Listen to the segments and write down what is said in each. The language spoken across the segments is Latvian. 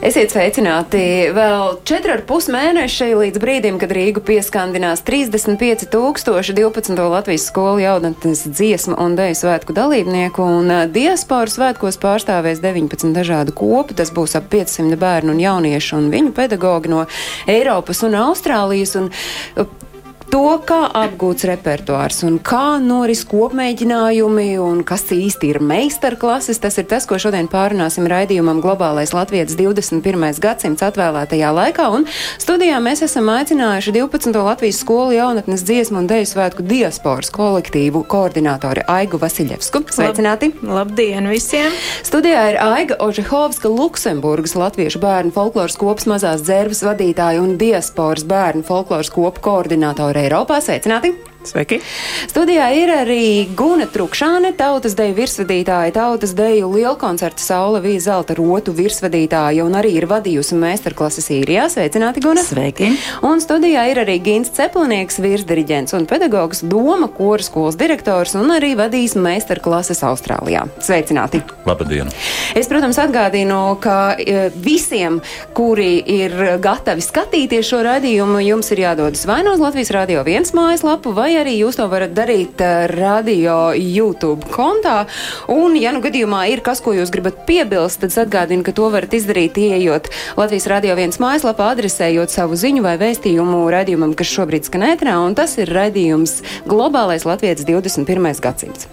Esiet sveicināti vēl 4,5 mēneši līdz brīdim, kad Rīgu pieskandinās 35,000 12. Latvijas skolu jaunatnes dziesmu un deju svētku dalībnieku, un ā, diasporu svētkos pārstāvēs 19 dažādu kopu. Tas būs ap 500 bērnu un jauniešu un viņu pedagoģi no Eiropas un Austrālijas. Un, To, kā apgūts repertuārs un kā noris kopmēģinājumi un kas īsti ir meistarklases, tas ir tas, ko šodien pārunāsim raidījumam Globālais Latvijas 21. gadsimts atvēlētajā laikā. Un studijā mēs esam aicinājuši 12. Latvijas skolu jaunatnes dziesmu un deju svētku diasporas kolektīvu koordinātori Aigu Vasiljevsku. Sveicināti! Labdien visiem! Studijā ir Aiga Ožehovska, Luksemburgas latviešu bērnu folkloras kopas mazās dzērves vadītāja un diasporas bērnu folkloras kopu koordinātora Eiropā. Sveicināti! Sveiki! Studijā ir arī Guna Trukšāne, tautas deju virsvadītāja, tautas deju lielkoncerta Saula Vīza Zelta rotu virsvadītāja un arī ir vadījusi meistarklases īrijā. Sveicināti, Guna! Sveiki! Un studijā ir arī Gins Ceplinieks, virsdiriģents un pedagogs, Doma koras skolas direktors un arī vadījis meistarklases Austrālijā. Sveicināti! Labdien! Es, protams, atgādinu, ka e, visiem, kuri ir gatavi skatīties šo raidījumu, jums ir jādodas vai no uz Latvijas Rādio 1 mājaslapu, vai arī jūs to varat darīt e, radio YouTube kontā. Un, ja nu gadījumā ir kas, ko jūs gribat piebilst, tad atgādinu, ka to varat izdarīt, ieejot Latvijas Rādio 1 mājaslapā, adresējot savu ziņu vai vēstījumu raidījumam, kas šobrīd skan ētrā, un tas ir raidījums Globālais Latvijas 21. gadsimts.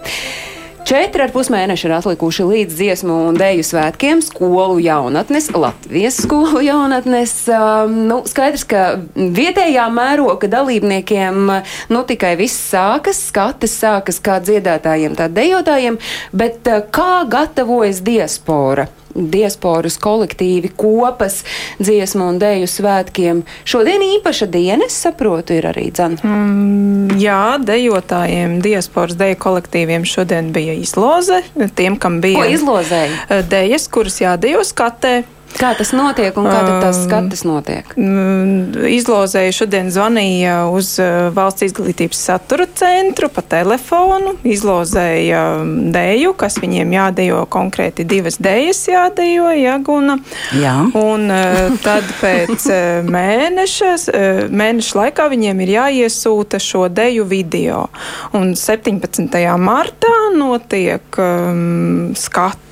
Četri ar pus mēneši ir atlikuši līdz dziesmu un dēļu svētkiem skolu jaunatnes, Latvijas skolu jaunatnes. Um, nu, skaidrs, ka vietējā mēroga dalībniekiem nu tikai viss sākas, skates sākas kā dziedātājiem, tā dejotājiem, bet uh, kā gatavojas diaspora? Diasporas kolektīvi, kopas, dziesmu un dēļu svētkiem. Šodien īpaša diena, es saprotu, ir arī dzana. Mm, jā, dejotājiem, diasporas deju kolektīviem šodien bija izloze. Tiem, kam Ko bija izlozēja? eh, dejas, kuras jādejo skatē. Kā tas notiek un kā tad tās Um, skates notiek? Mm, Izlozēja šodien zvanīja uz eh, valsts izglītības satura centru pa telefonu, izlozēja mm, deju, kas viņiem jādejo konkrēti divas dejas jādejo, jāguna. Jā. Un eh, tad pēc eh, mēneša, eh, mēneša laikā viņiem ir jāiesūta šo deju video. Un 17. martā notiek um, skate,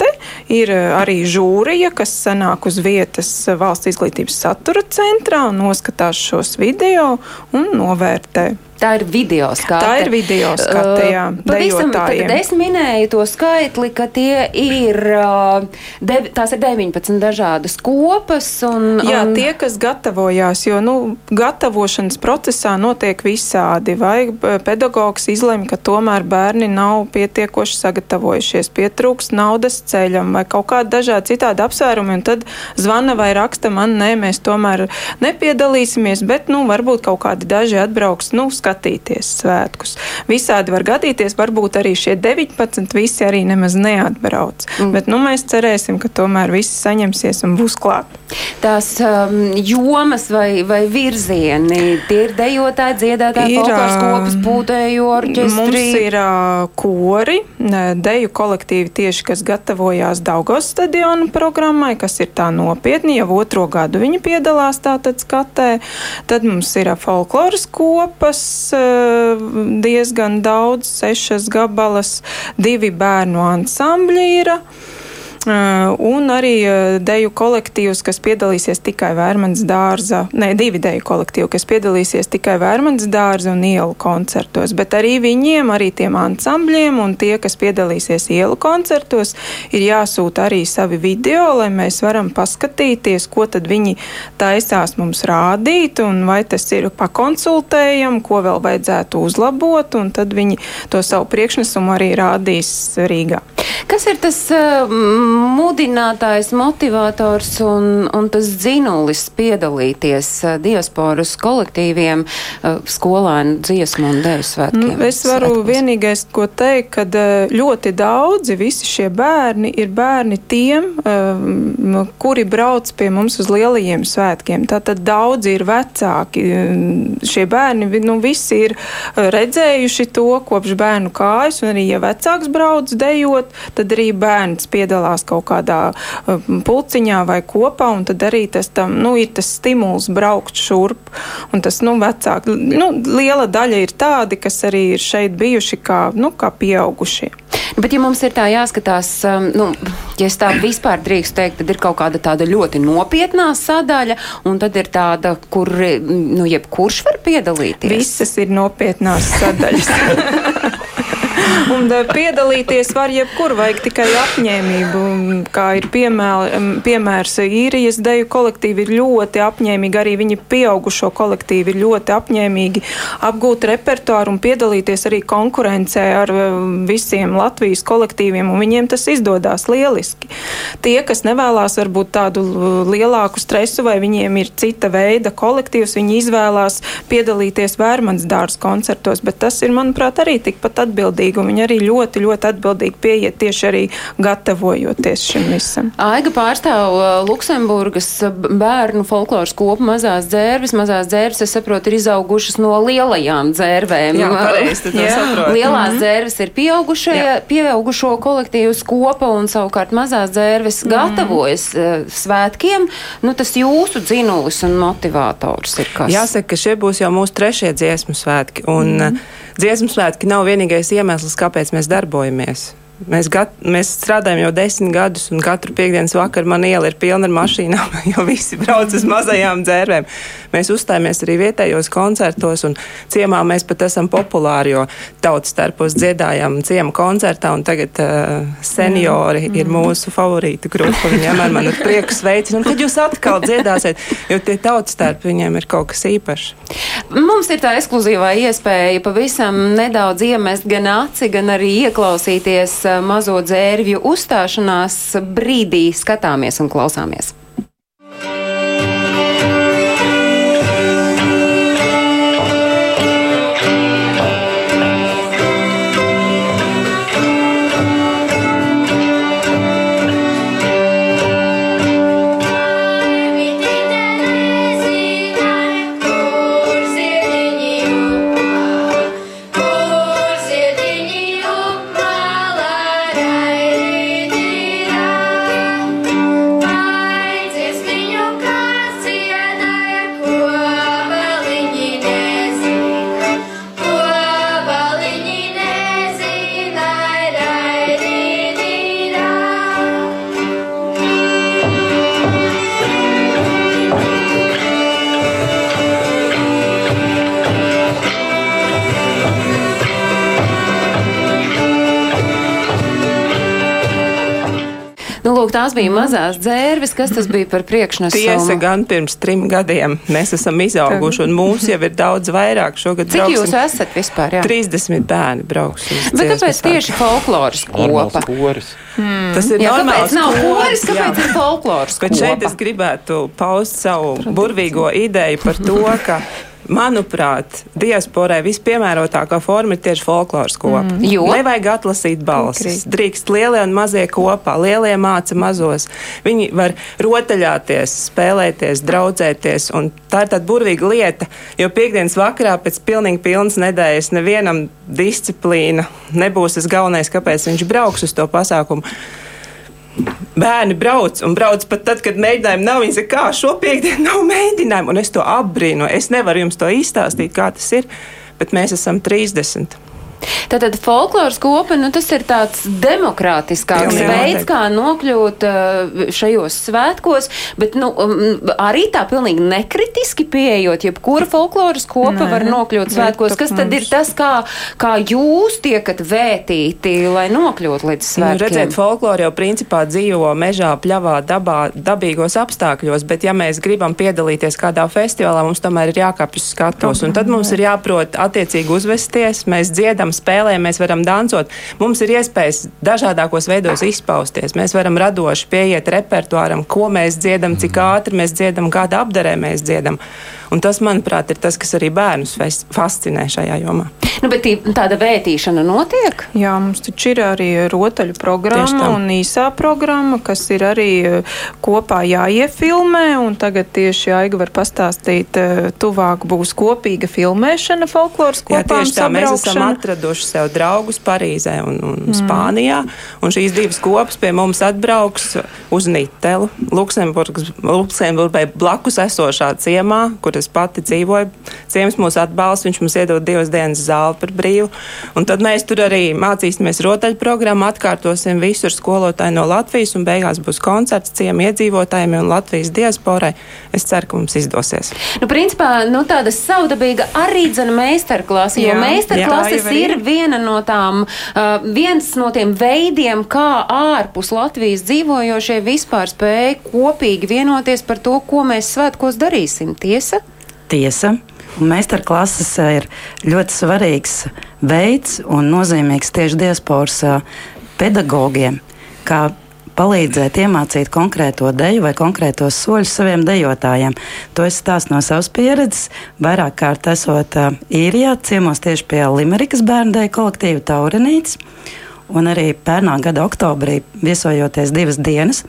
ir eh, arī žūrija, kas sanāk uz vietas valsts izglītības satura centrā noskatās šos video un novērtē. Tā ir video skate. Tā ir video skate, jā, pavisam, tad es minēju to skaitli, ka tie ir, uh, dev, tās ir 19 dažādas kopas. Un, Jā, un, tie, kas gatavojās, jo nu, gatavošanas procesā notiek visādi. Vai eh, pedagogs izlemj, ka tomēr bērni nav pietiekoši sagatavojušies, pietrūks naudas ceļam vai kaut kāda dažādi citādi apsvērumi, un tad zvana vai raksta man, nē, mēs tomēr nepiedalīsimies, bet nu, varbūt kaut kādi daži atbrauks nu, skatīties svētkus. Visādi var gadīties, varbūt arī šie 19 visi arī nemaz neatbrauc. Mm. Bet nu, mēs cerēsim, ka tomēr visi saņemsies un būs klāt. Tās um, jomas vai, vai virzieni, tie ir dejotāji, dziedātāji, folkloras ā, kopas, pūtēju orķestri. Mums ir uh, kori, deju kolektīvi tieši, kas gatavojās Daugos stadiona programmai, kas ir tā nopietni, jau otro gadu viņi piedalās tātad skatē. Tad mums ir ā, folkloras kopas, uh, diezgan daudz, sešas gabalas, divi bērnu ansambļi ir. Un arī deju kolektīvs, kas piedalīsies tikai Vērmans dārza, ne, divi deju kolektīvi, kas piedalīsies tikai Vērmans dārza un ielu koncertos, bet arī viņiem, arī tiem ansambļiem un tie, kas piedalīsies ielu koncertos, ir jāsūta arī savi video, lai mēs varam paskatīties, ko tad viņi taisās mums rādīt un vai tas ir pakonsultējam, ko vēl vajadzētu uzlabot, un tad viņi to savu priekšnesumu arī rādīs Rīgā. Kas ir tas uh, mudinātājs, motivators un, un tas dzinulis piedalīties uh, diasporas kolektīviem uh, skolēnu dziesmu un deju svētkiem? Nu, es varu svētkos? vienīgais, ko teikt, ka ļoti daudzi, visi šie bērni ir bērni tiem, kuri brauc pie mums uz lielajiem svētkiem. Tātad daudzi ir vecāki. Šie bērni, nu, visi ir redzējuši to kopš bērnu kājas, un arī, ja vecāks brauc dejot, tad arī bērns piedalās kaut kādā um, pulciņā vai kopā, un tad arī tas tam, nu, ir tas stimuls braukt šurp. Un tas, nu, vecāki, nu, liela daļa ir tādi, kas arī ir šeit bijuši kā, nu, kā pieaugušie. Bet, ja mums ir tā jāskatās, um, nu, ja tā vispār drīkstu teikt, tad ir kaut kāda tāda ļoti nopietnā sadaļa, un tad ir tāda, kur, nu, jebkurš var piedalīties. Visas ir nopietnās sadaļas. Un eh, piedalīties var jebkur, vajag tikai apņēmību. Kā ir piemēr, piemērs īrijas deju kolektīvi ir ļoti apņēmīgi, arī viņi pieaugušo kolektīvi ir ļoti apņēmīgi apgūt repertuāru un piedalīties arī konkurencē ar eh, visiem Latvijas kolektīviem, un viņiem tas izdodas lieliski. Tie, kas nevēlas varbūt tādu lielāku stresu vai viņiem ir cita veida kolektīvs, viņi izvēlās piedalīties vērmans dārza koncertos, bet tas ir, manuprāt, arī tikpat atbildīgi atbildīgi, un viņi arī ļoti, ļoti atbildīgi pieiet tieši arī gatavojoties šim visam. Aiga pārstāv uh, Luksemburgas bērnu folkloras kopu mazās dzērves. Mazās dzērves, es saprotu, ir izaugušas no lielajām dzērvēm. Jā, pareizi, tad saprotu. Lielās Mhm. dzērves ir pieaugušo kolektīvas kopa, un savukārt mazās dzērves Mhm. gatavojas uh, svētkiem. Nu, tas jūsu dzinulis un motivators ir kas? Jāsaka, ka šie būs jau mūsu trešie dziesmu svētki. Un mm. dziesmu svētki nav vienīgais iemesls, kāpēc mēs darbojamies. Mēs, gat, mēs strādājam jau desmit gadus, un katru piekdienas vakaru man iela ir pilna ar mašīnām, jo visi brauc uz mazajām dzērvēm. Mēs uzstājamies arī vietējos koncertos, un ciemā mēs pat esam populāri, jo tautas starpos dziedājam ciemu koncertā, un tagad uh, seniori mm. ir mūsu favorītu grupa. Viņi vienmēr man ar prieku sveicina, un kad jūs atkal dziedāsiet, jo tie tautas starpi viņiem ir kaut kas īpašs. Mums ir tā ekskluzīvā iespēja pavisam nedaudz iemest gan aci, gan arī ieklausīties mazo dzērvju uzstāšanās brīdī. Skatāmies un klausāmies. Tās bija mazās dzērves. Kas tas bija par priekšnesumu? Tiesa gan pirms trim gadiem mēs esam izauguši, un mūs jau ir daudz vairāk. Šogad Cik jūs brauksim esat vispār? Jā? 30 bērni brauks. Bet kāpēc tieši folkloras kopa? poris. Tas ir Jā, normāls kāpēc nav koris, kāpēc jā. ir folkloras Bet šeit kopa? es gribētu paust savu burvīgo ideju par to, ka, manuprāt, diasporai vispiemērotākā forma ir tieši folkloras kopa. Mm. Jo? Nevajag atlasīt balsis. Drīkst lielie un mazie kopā. Lielie māca mazos. Viņi var rotaļāties, spēlēties, draudzēties. un Tā ir tāda burvīga lieta, jo piekdienas vakarā pēc pilnīgi pilnas nedēļas nevienam disciplīna nebūs tas galvenais, kāpēc viņš brauks uz to pasākumu. Bērni brauc un brauc pat tad, kad mēģinājumu nav. Viņi saka, kā šo piekdienu nav mēģinājumu, un es to apbrīnu. Es nevaru jums to izstāstīt, kā tas ir, bet mēs esam 30. Tātad folkloras kopa, nu, tas ir tāds demokrātiskāks Pilnīgi veids, noteikti. kā nokļūt uh, šajos svētkos, bet nu, um, arī tā pilnīgi nekritiski pieejot, jebkura folkloras kopa Nē, var nokļūt svētkos. Kas tad ir tas, kā, kā jūs tiekat vētīti, lai nokļūtu līdz Nu, svētkiem? redziet, folklore jau principā dzīvo mežā, pļavā, dabā, dabīgos apstākļos, bet ja mēs gribam piedalīties kādā festivālā, mums tomēr ir jākāpj uz skatos, un tad mums ir jāprot attiecīgi uzvesties. Mēs dziedam, spēlēt, mēs varam dansot. Mums ir iespējas dažādākos veidos izpausties. Mēs varam radoši pieiet repertuāram, ko mēs dziedam, cik ātri mēs dziedam, kādā apdarē mēs dziedam. Un tas, manuprāt, ir tas, kas arī bērnus fas- fascinē šajā jomā. Nu, bet tāda vētīšana notiek? Jā, mums taču ir arī rotaļu Tieši programma un īsā programma, kas ir arī eh, kopā jāiefilmē. un Tagad tieši Aiga var pastāstīt, eh, tuvāk būs kopīga filmēšana folkloras Jā, kopām tieši tā mēs esam atraduši sev draugus Parīzē un, un mm. Spānijā. Un šīs divas kopas pie mums atbrauks uz Nitelu, Luksemburgas- Luksemburgai blakus esošā ciemā, kur es pati dzīvoju. Ciems mūs atbalsta, viņš mums iedod divas dienas zāli par brīvu. Un tad mēs tur arī mācīsimies rotaļprogrammu, atkārtosim visu ar skolotāju no Latvijas, un beigās būs koncerts ciemu iedzīvotājiem un Latvijas diasporai. Es ceru, ka mums izdosies. Nu, principā, nu, tāda savdabīga arī dzena meistarklase, jo meistarklases ir. viena no tām, uh, viens no tiem veidiem, kā ārpus Latvijas dzīvojošie vispār spēja kopīgi vienoties par to, ko mēs svētkos darīsim. Tiesa? Tiesa. Meistarklases eh, ir ļoti svarīgs veids un nozīmīgs tieši diasporas eh, pedagogiem, kā palīdzēt iemācīt konkrēto deju vai konkrētos soļus saviem dejotājiem. To es stāstu no savas pieredzes. Vairāk kārt esot uh, īrijā, ciemos tieši pie Limerikas bērnu deju kolektīva Taurenītes. Un arī pērnā gada oktobrī, viesojoties divas dienas,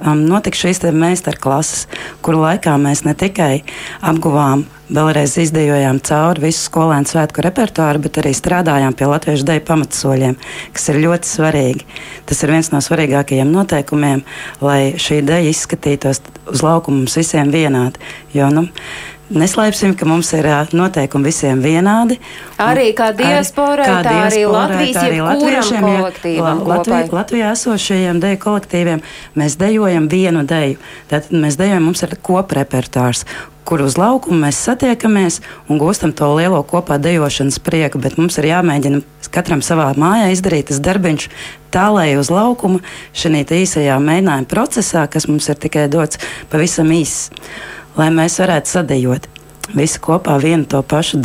um, notika šīs meistarklases, kuru laikā mēs ne tikai apguvām, vēlreiz izdejojām cauri visu skolēnu svētku repertuāru, bet arī strādājām pie latviešu deju pamatsoļiem, kas ir ļoti svarīgi. Tas ir viens no svarīgākajiem noteikumiem, lai šī deja izskatītos uz laukuma mums visiem vienādi. Jo, nu, Neslēpsim, ka mums ir noteikumi visiem vienādi. Arī kā diasporai, kā tā arī Latvijas tā arī latviešiem, jo kolektīvam La- Latvijā, esošajiem deju kolektīviem mēs dejojam vienu deju. Tātad mēs dejojam, mums ir koprepertārs, kur uz laukuma mēs satiekamies un gūstam to lielo kopā dejošanas prieku, bet mums ir jāmēģina katram savā mājā izdarīt tas darbiņš tālēji uz laukuma šī īsajā mēģinājuma procesā, kas mums ir tikai dots pavisam īss, lai mēs varētu sadejot visi kopā vienu to pašu.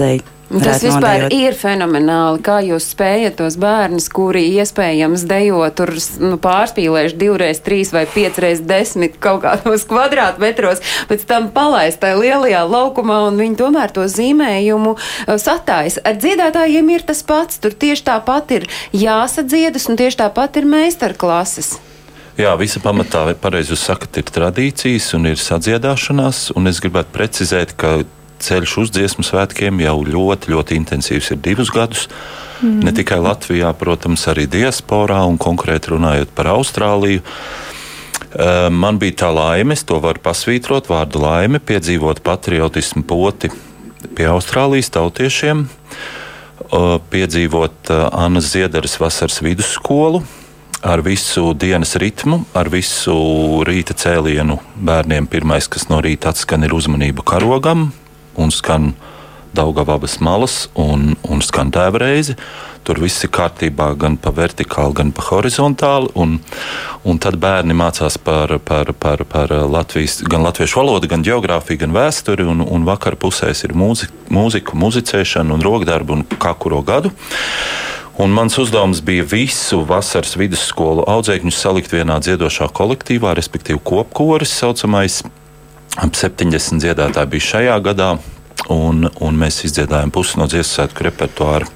Un Tas vispār nodejot. ir fenomenāli, kā jūs spējat tos bērnus, kuri iespējams dejo tur nu, pārspīlējuši divreiz, trīs vai piecreiz desmit kaut kādos kvadrātmetros, pēc tam palaist tajā lielajā laukumā un viņi tomēr to zīmējumu uh, satājas. Ar dziedātājiem ir tas pats, tur tieši tāpat ir jāsadziedas un tieši tāpat ir meistarklases. Jā, visa pamatā, pareizi jūs sakat, ir tradīcijas un ir sadziedāšanās. Un es gribētu precizēt, ka ceļš uz dziesmu svētkiem jau ļoti, ļoti intensīvs ir divus gadus. Mm. Ne tikai Latvijā, protams, arī diasporā un konkrēti runājot par Austrāliju. Man bija tā laime, es to varu pasvītrot, vārdu laime, piedzīvot patriotismu poti pie Austrālijas tautiešiem, piedzīvot Annas Ziedaras vasaras vidusskolu, ar visu dienas ritmu, ar visu rīta cēlienu bērniem. Pirmais, kas no rīta atskan, ir uzmanība karogam un skan Daugavas malas un, un skan tēvreizi. Tur viss ir kārtībā gan pa vertikāli, gan pa horizontāli. Un, un tad bērni mācās par, par, par, par Latvijas, gan latviešu valodu, gan geogrāfiju, gan vēsturi. Un, un vakar pusēs ir mūzika, mūziku, muzicēšana un rokdarbu un kā kuro gadu. Un mans uzdevums bija visu vasaras vidusskolu audzēkņus salikt vienā dziedošā kolektīvā, respektīvi kopkoris saucamais. Ap 70 dziedātāji bija šajā gadā. Un, un mēs izdziedājām pusi no dziesmu svētku repertuāra.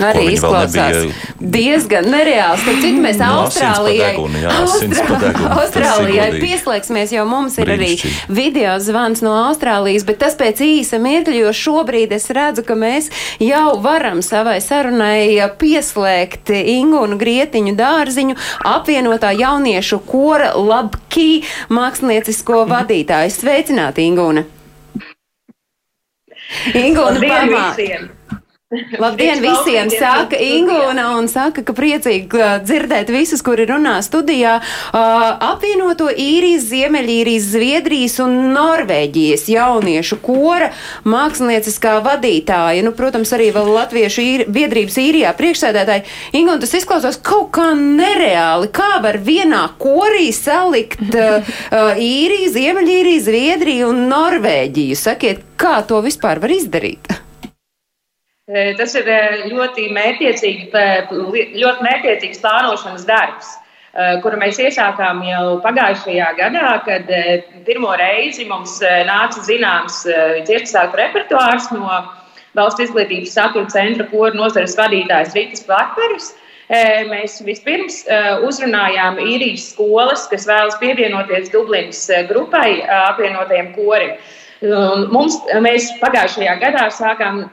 Arī izklausās diezgan nereāls. Tad cik mēs No, asins pa Austrālijai, degunu, jā, tas ir Austrālijai pieslēgsimies, jo mums ir arī video zvans no Austrālijas, bet tas pēc īsa mirkļa, jo šobrīd es redzu, ka mēs jau varam savai sarunai pieslēgt Ingu un Grietiņu dārziņu apvienotā jauniešu kora labkī māksliniecisko vadītāju. Sveicināti, Ingūna! Ingūna Labdien pamā! visiem! Labdien visiem! Saka Ingūna un saka, ka priecīgi uh, dzirdēt visus, kuri runā studijā. Uh, apvienoto īrijas, Ziemeļīrijas, Zviedrijas un Norvēģijas jauniešu kora mākslinieciskā vadītāja. Nu, protams, arī vēl Latviešu īri, biedrības īrijā priekšsēdētāji. Ingūna, tas izklausās kaut kā nereāli. Kā var vienā korī salikt uh, uh, īriju, Ziemeļīriju, Zviedriju un Norvēģiju? Sakiet, kā to vispār var izdarīt? Tas ir ļoti mērķiecīgi, pē- ļoti mērķiecīgs plānošanas darbs, kuru mēs iesākām jau pagājušajā gadā, kad pirmo reizi mums nāca zināms dziesmu repertuārs no Valsts izglītības satura centra koru nozares vadītājas Rītas Plakveris. Mēs vispirms uzrunājām īrijas skolas, kas vēlas pievienoties Dublinas grupai apvienotajiem korim. Mums, mēs pagājušajā gadā sākām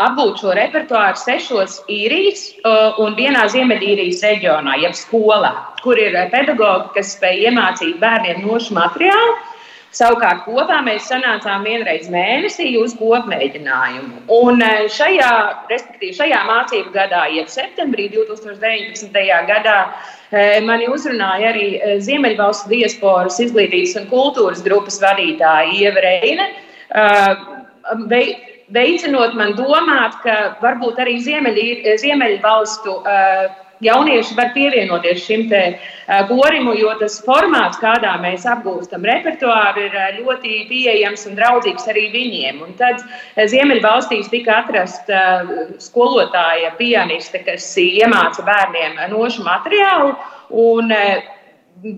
apgūt šo repertuāru sešos īrijas uh, un vienā Ziemeļīrijas reģionā, jeb skolā, kur ir uh, pedagogi, kas spēj iemācīt bērniem nošu materiālu. Savukārt kopā mēs sanācām vienreiz mēnesī uz kopmēģinājumu. Un uh, šajā, šajā mācību gadā, jeb septembrī 2019. gadā, mani uzrunāja arī Ziemeļvalstu diasporas izglītības un kultūras grupas vadītāja Ieva Reine. Vei- veicinot man domāt, ka varbūt arī Ziemeļvalstu uh, jaunieši var pievienoties šim te uh, korim, jo tas formāts, kādā mēs apgūstam repertuāru, ir uh, ļoti pieejams un draudzīgs arī viņiem. Un tad uh, Ziemeļvalstīs tika atrasta uh, skolotāja, pianiste, kas iemāca bērniem nošu materiālu. Un, uh,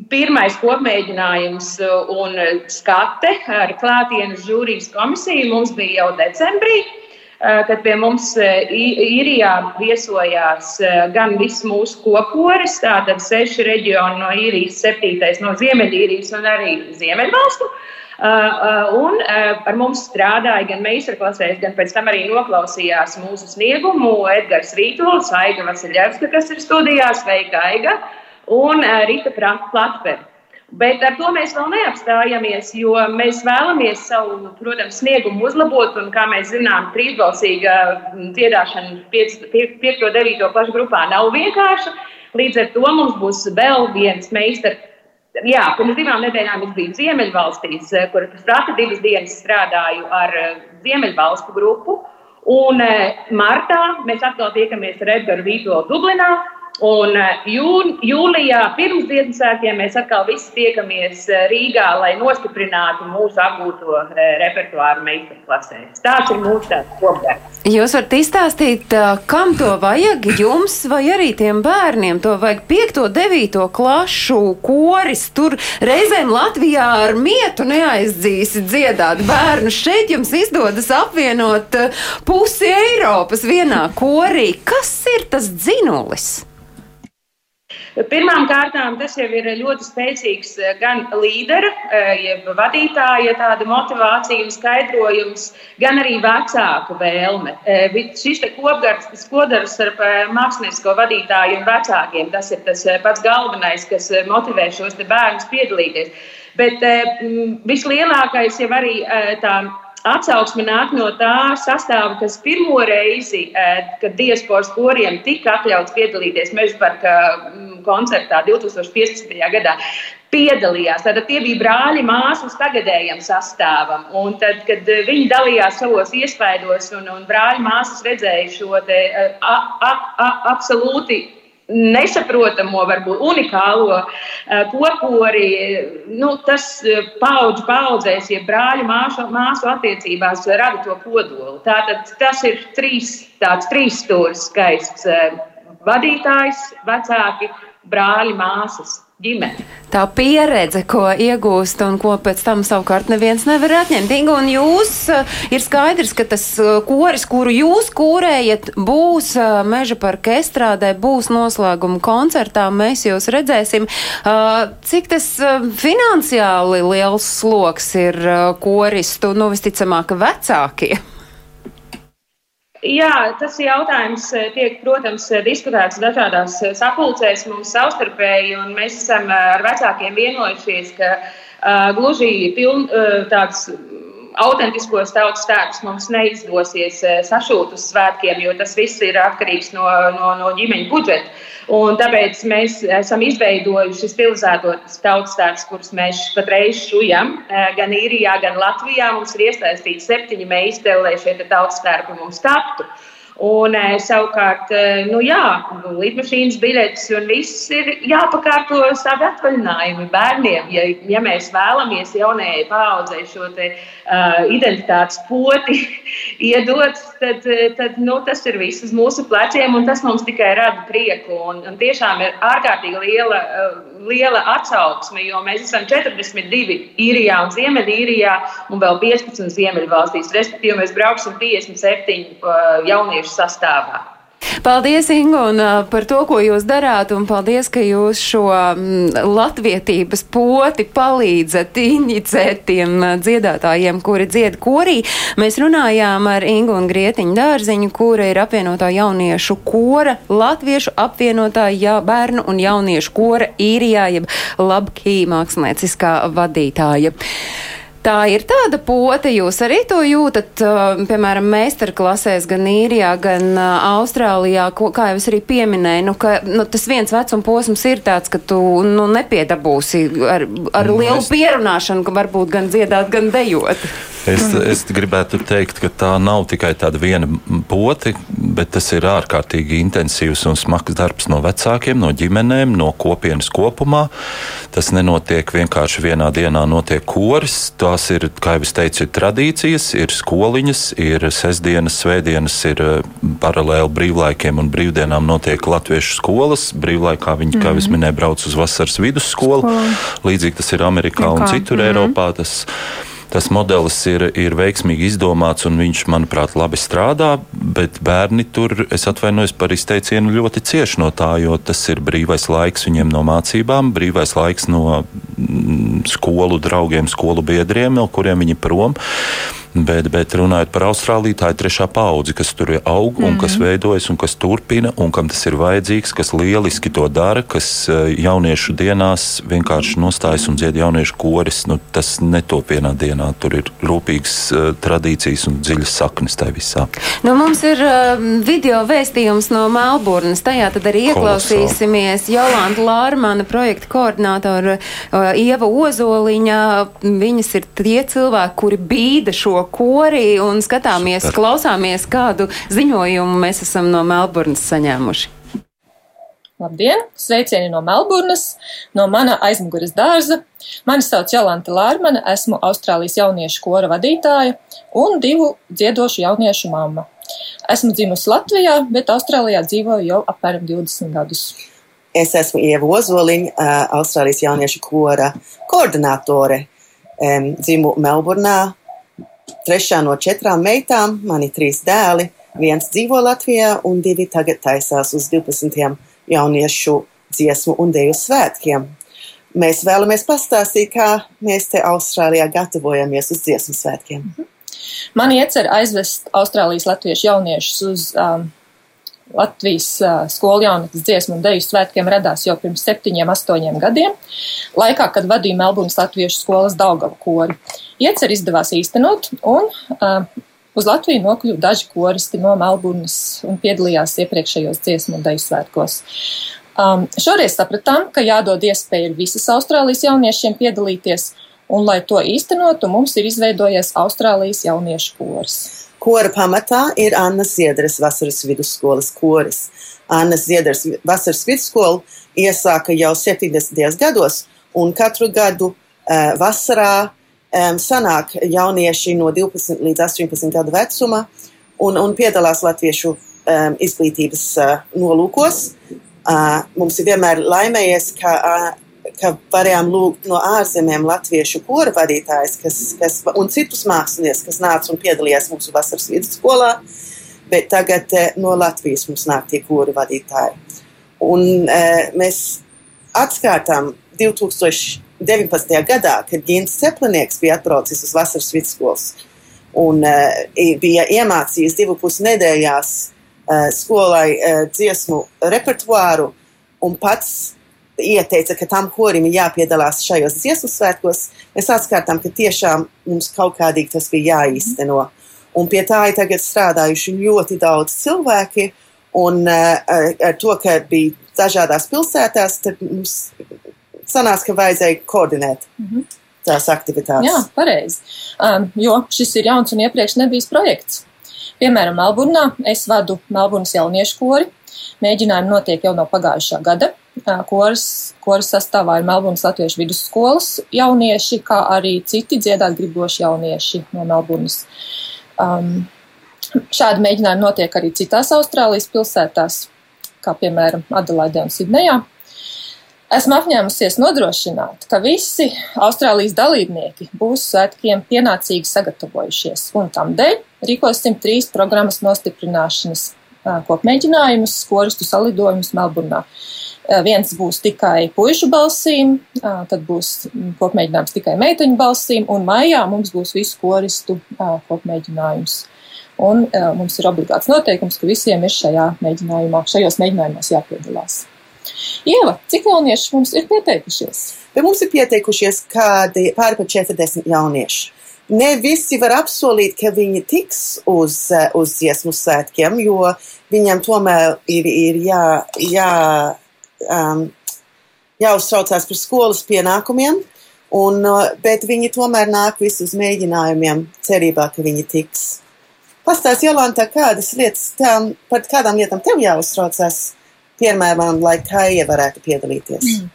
Pirmais kopmēģinājums uh, un skate ar klātienes žūrijas komisiju mums bija jau decembrī, uh, kad pie mums uh, īrijā viesojās uh, gan viss mūsu koporis, tātad seši reģioni no īrijas, septītais no Ziemeļīrijas un arī Ziemeļvalstu. Uh, uh, Un uh, ar mums strādāja gan meistarklasēs, gan pēc tam arī noklausījās mūsu sniegumu Edgars Rītols, Aiga Vasiljevska, kas ir studijās, Veika Aiga un Rita Platpere. Bet ar to mēs vēl neapstājamies, jo mēs vēlamies savu, protams, sniegumu uzlabot. Un, kā mēs zinām, trīsbalsīga dziedāšana 5. un 9. klases grupā nav vienkārša. Līdz ar to mums būs vēl viens meistars. Jā, pirms divām nedēļām es biju Ziemeļvalstīs, kur prātā divas dienas strādāju ar Ziemeļvalstu grupu. Un martā mēs atkal tiekamies ar Edgars Vītolu Dublinā. Un eh, jūn, jūlijā pirms Ziemassvētkiem mēs atkal visi tiekamies eh, Rīgā, lai nostiprinātu mūsu apgūto eh, repertuāru meistarklasēs. Tāds ir mūsu tāds kopdarbs. Jūs varat izstāstīt, kam to vajag jums vai arī tiem bērniem? To vajag 5, 9 klašu koris. Tur reizēm Latvijā ar mietu neaizdzīsi dziedāt bērnu. Šeit jums izdodas apvienot pusi Eiropas vienā korī. Kas ir tas dzinulis? Pirmām kārtām tas jau ir ļoti spēcīgs eh, gan līdera, eh, jeb vadītāja tāda motivācija un skaidrojums, gan arī vecāku vēlme. Eh, Šis kopdarbs, tas kodarbs starp māksliniecisko vadītāju un vecākiem, tas ir tas pats galvenais, kas motivē šos bērnus piedalīties. Bet vislielākais jau arī tā Atsauksme nāk no tā sastāvā, kas pirmo reizi, eh, kad diasporas koriem tika atļauts piedalīties Mežparka mm, koncertā 2015. gadā. Piedalījās. Tātad tie bija brāļi, māsas tagadējam sastāvam. Un tad, kad eh, viņi dalījās savos iespaidos, un, un brāļi māsas redzēja šo te, eh, a, a, a, absolūti nesaprotamo, varbūt unikālo eh, kopori, nu, tas eh, paudžu paudzēs, ja brāļu māsu, māsu attiecībās rada to kodolu. Tātad tas ir trīs, tāds trīs stūris skaists eh, - vadītājs, vecāki, brāļi, māsas. Ģimene. Tā pieredze, ko iegūst un ko pēc tam savukārt neviens nevar atņemt. Inga, un jūs eh, ir skaidrs, ka tas eh, koris, kuru jūs kūrējat, būs eh, meža parka estrādē, būs noslēguma koncertā. Mēs jūs redzēsim. Cik tas finansiāli liels sloks ir koristu, nu visticamāk, vecākiem? Jā, tas jautājums eh, tiek, protams, eh, diskutēts dažādās eh, sapulcēs mums savstarpēji, un mēs esam ar vecākiem vienojušies, ka uh, gluži piln, uh, tāds autentiskos tautas tēvus mums neizdosies eh, sašūt uz svētkiem, jo tas viss ir atkarīgs no, no, no ģimeņa budžeta. Un tāpēc mēs esam izveidojuši stilizētos tautas tēvus, kurus mēs patreiz šujam. eh, Gan īrijā, gan Latvijā mums ir iesaistīti septiņi meistari, lai šie tautas tēvi mums taptu. Un eh, savukārt, eh, nu jā, lidmašīnas biļetes un viss ir jāpakārto savi atvaļinājumi bērniem. Ja, ja mēs vēlamies jaunajai paaudzei šo te, uh, identitātes poti iedot, tad, tad nu, tas ir viss uz mūsu pleciem un tas mums tikai rada prieku. Un, un tiešām ir ārkārtīgi liela, uh, liela atsauksme, jo mēs esam 42 īrijā un Ziemeļīrijā un vēl 15 Ziemeļvalstīs. Respektīvi, mēs brauksim 57 uh, jauniešu jauniešu sastāvā. Paldies, Inga, un, uh, par to, ko jūs darāt, un paldies, ka jūs šo mm, latvietības poti palīdzat inicēt tiem uh, dziedātājiem, kuri dzied korī. Mēs runājām ar Ingu un Grietiņu dārziņu, kura ir apvienotā jauniešu kora, latviešu apvienotā ja, bērnu un jauniešu kora īrijā, jeb labkī mākslinieciskā vadītāja. Tā ir tāda pote, jūs arī to jūtat, uh, piemēram, meistarklasēs gan īrijā, gan uh, Austrālijā, ko, kā jau es arī pieminēju, nu, ka nu, tas viens vecuma posms ir tāds, ka tu nu, nepiedabūsi ar, ar nu, lielu pierunāšanu, ka varbūt gan dziedāt, gan dejot. Es, es gribētu teikt, ka tā nav tikai tāda viena poti, bet tas ir ārkārtīgi intensīvs un smags darbs no vecākiem, no ģimenēm, no kopienas kopumā. Tas nenotiek vienkārši vienā dienā, notiek koris. Tās ir, kā jau es teicu, ir tradīcijas, ir skoliņas, ir sestdienas, svētdienas, ir paralēli brīvlaikiem un brīvdienām notiek latviešu skolas. Brīvlaikā viņi, kā jau es mhm. minēju, brauc uz vasaras vidusskolu. Līdzīgi tas ir Amerikā un citur mm -hmm. Eiropā. Tas, tas modelis ir, ir veiksmīgi izdomāts un viņš, manuprāt, labi strādā, bet bērni tur, es atvainojos par izteicienu, ļoti cieši no tā, jo tas ir brīvais laiks viņiem no mācībām, brīvais laiks no mm, skolu draugiem, skolu biedriem, no kuriem viņi prom. Bet, bet runājot par Austrāliju, tā ir trešā paudze, kas tur aug un mm kas mhm. veidojas un kas turpina un kam tas ir vajadzīgs, kas lieliski to dara, kas eh, jauniešu dienās vienkārši nostājas un dzied jauniešu koris. Nu, tas netop vienā dienā. Tur ir rūpīgas uh, tradīcijas un dziļas saknes tajā visā. Nu, mums ir uh, video vēstījums no Melburnas. Tajā tad arī ieklausīsimies Jolanta Lārmana projekta koordinātora uh, Ieva Ozoliņa. Viņas ir tie cilvēki, kuri bīda šo kori un skatāmies, Super. klausāmies, kādu ziņojumu mēs esam no Melburnas saņēmuši. Labdien! Sveicieni no Melburnas, no mana aizmugures dārza. Mani sauc Jolanta Lārmana, esmu Austrālijas jauniešu kora vadītāja un divu dziedošu jauniešu mamma. Esmu dzimusi Latvijā, bet Austrālijā dzīvoju jau apmēram 20 gadus. Es esmu Ieva Ozoliņa, Austrālijas jauniešu kora koordinātore. Dzimu Melburnā, trešā no četrām meitām, mani trīs dēli. Viens dzīvo Latvijā, un divi tagad taisās uz 12. jauniešu dziesmu un dēļu svētkiem. Mēs vēlamies pastāstīt, kā mēs te Austrālijā gatavojamies uz dziesmu svētkiem. Mhm. Man iecer aizvest Austrālijas latviešu jauniešus uz um, Latvijas uh, skolu jaunatnes dziesmu un deju svētkiem radās jau pirms septiņiem, astoņiem gadiem, laikā, kad vadīja Melburnas latviešu skolas Daugava kori. Iecer izdevās īstenot, un uh, uz Latviju nokļuva daži koristi no Melburnas un piedalījās iepriekšējos dziesmu un deju svētkos. Um, šoreiz sapratām, ka jādod iespēja visas Austrālijas jauniešiem piedalīties, un, lai to īstenotu, mums ir izveidojies Austrālijas jauniešu kors. Kora pamatā ir Annas Ziedras vasaras vidusskolas koris. Annas Ziedras vasaras vidusskola iesāka jau 70. gados, un katru gadu uh, vasarā um, sanāk jaunieši no 12 līdz 18 gadu vecuma un, un piedalās latviešu um, izglītības uh, nolūkos. Uh, mums ir vienmēr laimējies, ka uh, ka varējām lūgt no ārzemēm latviešu kora vadītājs kas, kas, un citus mākslinieks, kas nāca un piedalījās mūsu vasaras vidusskolā, bet tagad eh, no Latvijas mums nāk tie kora vadītāji. Un eh, mēs atskatām 2019. gadā, kad Gins Ceplinieks bija atbraucis uz vasaras vidusskolas un eh, bija iemācījis divu pus nedēļās eh, skolai dziesmu repertuāru un pats ieteica, ka tam korim ir jāpiedalās šajos dziesmu svētkos, mēs atkārtām, ka tiešām mums kaut kādīgi tas bija jāīsteno. Un pie tā ir tagad strādājuši ļoti daudz cilvēki, un uh, ar to, ka bija dažādās pilsētās, tad mums sanāca, ka vajadzēja koordinēt. Mm -hmm. Tās aktivitātes. Jā, pareizi. Um, jo šis ir jauns un iepriekš nebijis projekts. Piemēram, Melburnā es vadu Melburnas jauniešu kori. Mēģinājumi notiek jau no pagājušā gada. Koras, koras sastāvā ir Melburnas Latviešu vidusskolas jaunieši, kā arī citi dziedāt griboši jaunieši no Melburnas. Um, šādi mēģinājumi notiek arī citās Austrālijas pilsētās, kā piemēram Adelaidē un Sidnejā. Esmu apņēmusies nodrošināt, ka visi Austrālijas dalībnieki būs svētkiem pienācīgi sagatavojušies, un tam dēļ rīkosim trīs programmas nostiprināšanas kopmēģinājumus, skoristu salidojumus Melburnā. Viens būs tikai puišu balsīm, tad būs kopmēģinājums tikai meiteņu balsīm, un maijā mums būs visu koristu kopmēģinājums. Un mums ir obligāts noteikums, ka visiem ir šajā mēģinājumā, šajos mēģinājumos jāpiedalās. Ieva, cik jaunieši mums ir pieteikušies? Pie mums ir pieteikušies kādi pāri par 40 jaunieši. Ne visi var apsolīt, ka viņi tiks uz, uz dziesmu svētkiem, jo viņam tomēr ir, ir jā, jā, um, jāuztraucās par skolas pienākumiem, un, bet viņi tomēr nāk visi uz mēģinājumiem, cerībā, ka viņi tiks. Pastāst, Jolanta, kādas lietas, tām, par kādām lietām tev jāuztraucās? piemēram, lai Kaija varētu piedalīties? Mm.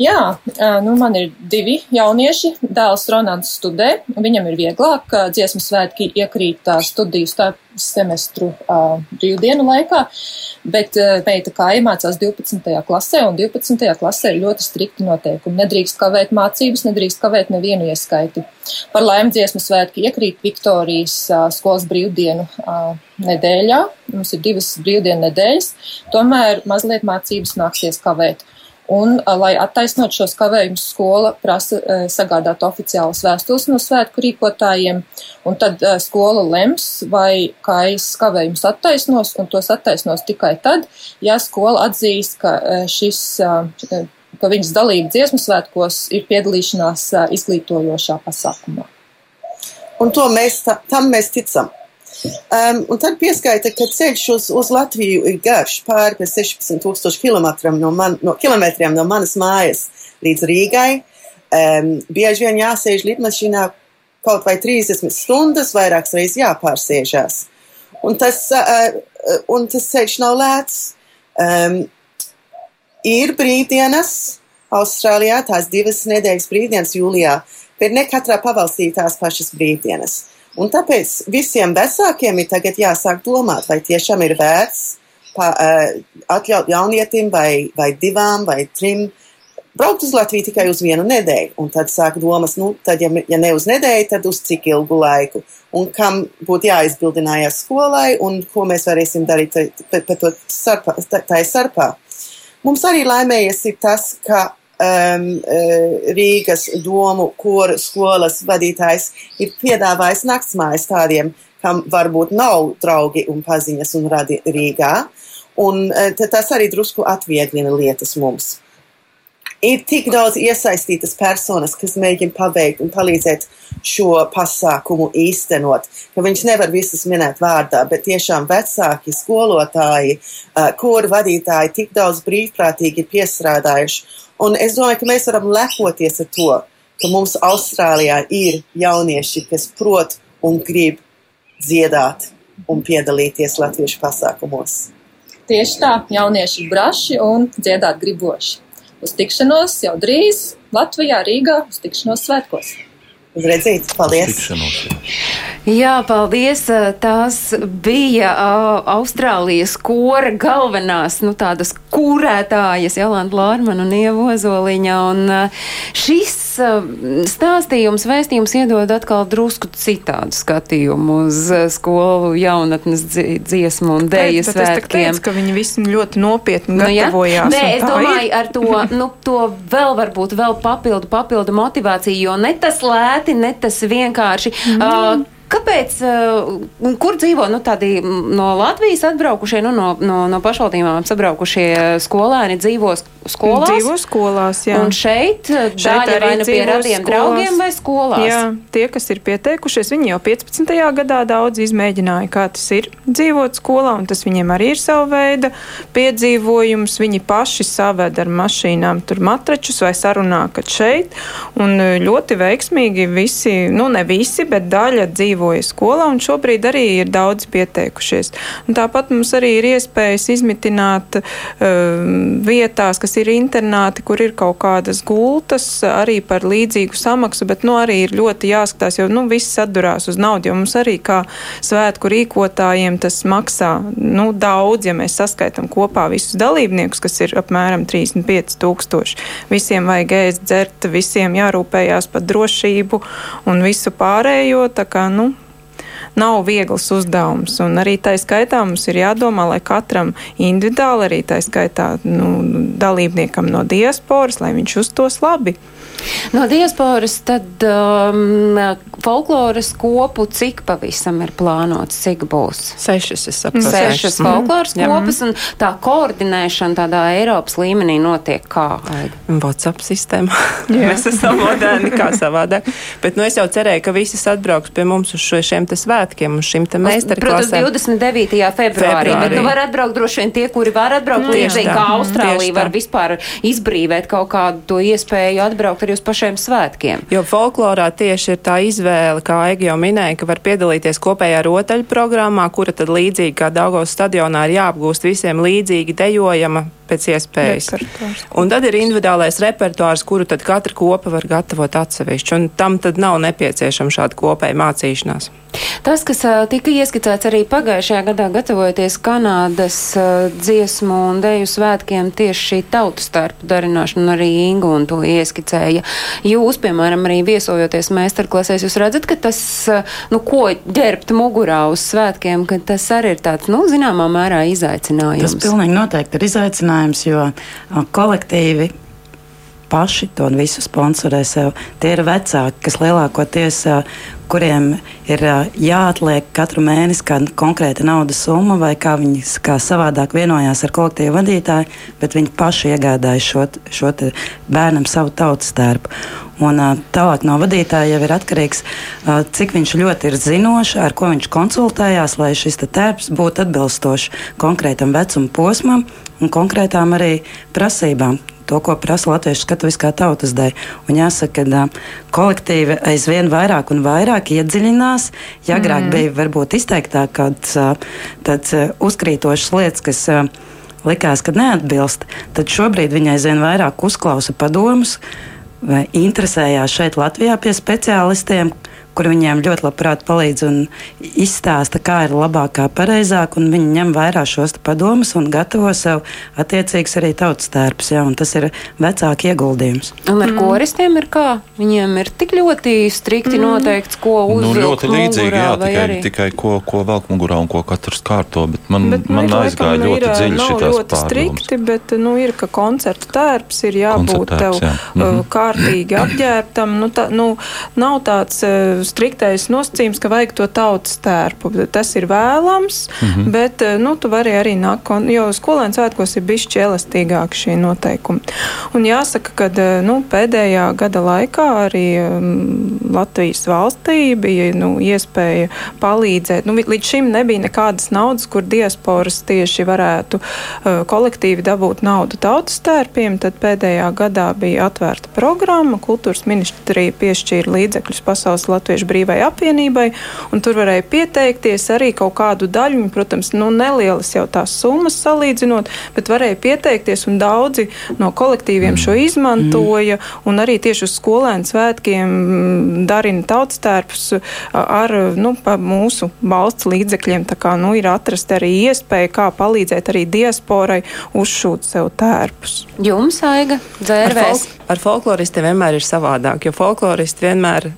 Jā, nu man ir divi jaunieši. Dēls Ronalds studē, viņam ir vieglāk. Dziesmu svētki iekrīt studiju semestru brīvdienu laikā, bet meita kā iemācās 12. klasē, un 12. klasē ir ļoti strikti noteikumi. Nedrīkst kavēt mācības, nedrīkst kavēt nevienu ieskaiti. Par laimi dziesmu svētki iekrīt Viktorijas skolas brīvdienu nedēļā. Mums ir divas brīvdienu nedēļas, tomēr mazliet mācības nāksies kavēt. Un, lai attaisnot šos kavējumus, skola prasa sagādāt oficiālas vēstules no svētku rīkotājiem, un tad skola lems, vai kājas kavējumus attaisnos, un tos attaisnos tikai tad, ja skola atzīst, ka šis ka viņas dalība dziesmu svētkos ir piedalīšanās izglītojošā pasākumā. Un to mēs, tam mēs ticam. Um, un tad pieskaita, ka ceļš uz, uz Latviju ir garš, pāri par 16,000 km no, man, no, kilometriem no manas mājas līdz Rīgai. Um, bieži vien jāsēž lidmašīnā kaut vai 30 stundas, vairākas reizes jāpārsēžās. Un tas, uh, un tas ceļš nav lēts. Um, ir brīvdienas Austrālijā, tās divas nedēļas brīvdienas jūlijā, bet ne katrā pavalstī tās pašas brīvdienas. Un tāpēc visiem vecākiem ir tagad jāsāk domāt, vai tiešām ir vērts pa, uh, atļaut jaunietim vai, vai divām vai trim braukt uz Latviju tikai uz vienu nedēļu. Un tad sāk domas, nu, tad, ja, ja ne uz nedēļu, tad uz cik ilgu laiku. Un kam būtu jāizbildinājās skolai un ko mēs varēsim darīt par to sarpā, tā, tā sarpā. Mums arī laimējies ir tas, ka um, Rīgas domu koru skolas vadītājs ir piedāvājis naktsmājas tādiem, kam varbūt nav draugi un paziņas un radi Rīgā. Un tas arī drusku atvieglina lietas mums. Ir tik daudz iesaistītas personas, kas mēģina paveikt un palīdzēt šo pasākumu īstenot, ka viņš nevar visus minēt vārdā, bet tiešām vecāki, skolotāji, koru vadītāji tik daudz brīvprātīgi ir piestrādājuši Un es domāju, ka mēs varam lepoties ar to, ka mums Austrālijā ir jaunieši, kas prot un grib dziedāt un piedalīties latviešu pasākumos. Tieši tā, jaunieši ir braši un dziedāt griboši. Uz tikšanos jau drīz Latvijā, Rīgā, uz tikšanos svētkos. Uz redzīt, paldies! Tikšanos, jā. Paldies. Tās bija uh, Austrālijas kora galvenās, nu, tādas kūrētājas, Jolanta Lārmana un Ieva Ozoliņa. Un uh, šis uh, stāstījums, vēstījums iedod atkal drusku citādu skatījumu uz uh, skolu jaunatnes dziesmu un dēļu svētkiem. Teicu, ka viņi visi ļoti nopietni gatavojās. Nu, ja? Nē, es domāju, ir. ar to, nu, to vēl varbūt vēl papildu, papildu motivāciju, jo ne tas lēti, ne tas vienkārši. Mm. Uh, Kāpēc, uh, kur dzīvo nu, tādi no Latvijas atbraukušie, nu, no, no, no pašvaldībām sabraukušie skolēni, dzīvo skolās. Dzīvo skolās, jā. Un šeit, Šeit daļa vai nu pie radiem skolās. draugiem vai skolās. Jā, tie, kas ir pieteikušies, viņi jau 15. gadā daudz izmēģināja, kā tas ir dzīvot skolā, un tas viņiem arī ir sava veida piedzīvojums. Viņi paši saved ar mašīnām tur matračus vai sarunā, kad šeit, un e, ļoti veiksmīgi visi, nu ne visi, bet daļa dzīvoja skolā, un šobrīd arī ir daudz pieteikušies. Un tāpat mums arī ir iespējas izmitināt uh, vietās, kas ir internāti, kur ir kaut kādas gultas, arī par līdzīgu samaksu, bet nu, arī ir ļoti jāskatās, jo nu, viss atdurās uz naudu, jo mums arī kā svētku rīkotājiem tas maksā nu, daudz, ja mēs saskaitam kopā visus dalībniekus, kas ir apmēram 35 tūkstoši. Visiem vajag ēst, dzert, visiem jārūpējās par drošību un visu pārējo. Tā kā, nu, nav viegls uzdevums. Un arī tā skaitā mums ir jādomā, lai katram individuāli, arī tā skaitā nu, dalībniekam no diasporas, lai viņš uztos labi. No diasporas tad um, folkloras kopu cik pavisam ir plānots, cik būs? Sešas, es saprotu. Sešas Mhm. folkloras Jā. kopas, un tā koordinēšana tādā Eiropas līmenī notiek kā? WhatsApp sistēmā. Mēs esam moderni kā savādāk. Bet nu, es jau cerēju, ka visas atbrauks pie mums uz šo, šiem te svētkiem, uz šīm te Protams, meistarklasēm. 29. februārī, Februārī. bet nu var atbraukt droši vien tie, kuri var atbraukt, Nu, līdzīgi kā. Austrālija var vispār izbrīvēt kaut kādu to iespēju atbraukt arī uz pašiem svētkiem. Jo folklorā tieši ir tā izvēle, kā Egi jau minēja, ka var piedalīties kopējā rotaļu programmā, kura tad līdzīgi kā Daugavas stadionā ir jāapgūst visiem līdzīgi dejojama pēc iespējas. Repertuārs. Un tad ir individuālais repertuārs, kuru tad katra kopa var gatavot atsevišķi, un tam tad nav nepieciešama šāda kopēja mācīšanās. Tas, kas tika ieskicēts arī pagājušajā gadā, gatavojoties Kanādas dziesmu un deju svētkiem, tieši šī tautu starp darināšana, arī Ingu un to ieskicēja. Jūs, piemēram, arī viesojoties meistarklasēs, jūs redzat, ka tas, ā, nu, ko ģērbt mugurā uz svētkiem, ka tas arī ir tāds, nu, zināmā mērā izaicinājums. Tas pilnīgi noteikti ir izaicinājums, jo a, kolektīvi paši to visu sponsorē sev. Tie ir vecāki, kas lielākoties, a, kuriem ir jāatliek katru mēnesi kāda konkrēta naudas summa, vai kā viņi kā savādāk vienojās ar kolektīvu vadītāju, bet viņi paši iegādājas šo, šo bērnam savu tautas tērpu. Un, tālāk no vadītāja jau ir atkarīgs, cik viņš ļoti ir zinošs, ar ko viņš konsultējās, lai šis tērps būtu atbilstošs konkrētam vecuma posmam un konkrētām arī prasībām. To, ko prasa latviešu skatuviskā tautas daļa. Jāsaka, ka kolektīvi aizvien vairāk un vairāk iedziļinās. Ja agrāk mm. bija varbūt izteiktāk kāds tāds uzkrītošs lietas, kas likās, ka neatbilst, tad šobrīd viņa aizvien vairāk uzklausa padomus vai interesējās šeit Latvijā pie speciālistiem, kur viņiem ļoti labprāt palīdz un izstāsta, kā ir labāk, kā pareizāk, un viņi ņem vērā šos padomus un gatavo sev attiecīgs arī tautas tērps, un tas ir vecāki ieguldījums. Un ar mm. koristiem ir kā? Viņiem ir tik ļoti strikti mm. noteikts, ko Nu, uzvilkt ļoti līdzīgi, mugurā, jā, tikai, arī? tikai ko, ko velk mugurā un ko katrs kārto. Bet man, Bet, man nu, aizgāja laikam ļoti ir, dziļi nav šīs ļoti pārdomas. strikti, bet nu, ir, ka koncerta tērps ir jābūt Koncerta tev tērps, jā. uh, Mhm. kārtīgi apģērbtam. Nu, tā, nu, nav tāds uh, striktais nosacījums, ka vajag to tautas tērpu. Tas ir vēlams, Mhm. bet uh, nu, tu vari arī nākt, jo skolēns svētkos ir bišķi elastīgāk šie noteikumi. Un jāsaka, ka uh, nu, pēdējā gada laikā arī um, Latvijas valstī bija nu, iespēja palīdzēt. Nu, līdz šim nebija nekādas naudas, kur diasporas tieši varētu uh, kolektīvi dabūt naudu tautas tērpiem. Tad pēdējā gadā bija atvērta programma. Kultūras ministrija piešķīra līdzekļus Pasaules Latviešu brīvai apvienībai, un tur varēja pieteikties arī kaut kādu daļu. Protams, nu, nelielas jau tās summas salīdzinot, bet varēja pieteikties, un daudzi no kolektīviem šo izmantoja, un arī tieši uz skolēnu svētkiem mm, darina tautas tērpus a- ar nu, pa mūsu valsts līdzekļiem. Tā kā nu, ir atrast arī iespēja, kā palīdzēt arī diasporai uzšūt sev tērpus. Jums, Aiga, Ar, dzērvēs. folk, ar folkloristiem vienmēr ir savādāk, jo folkloristi vienmēr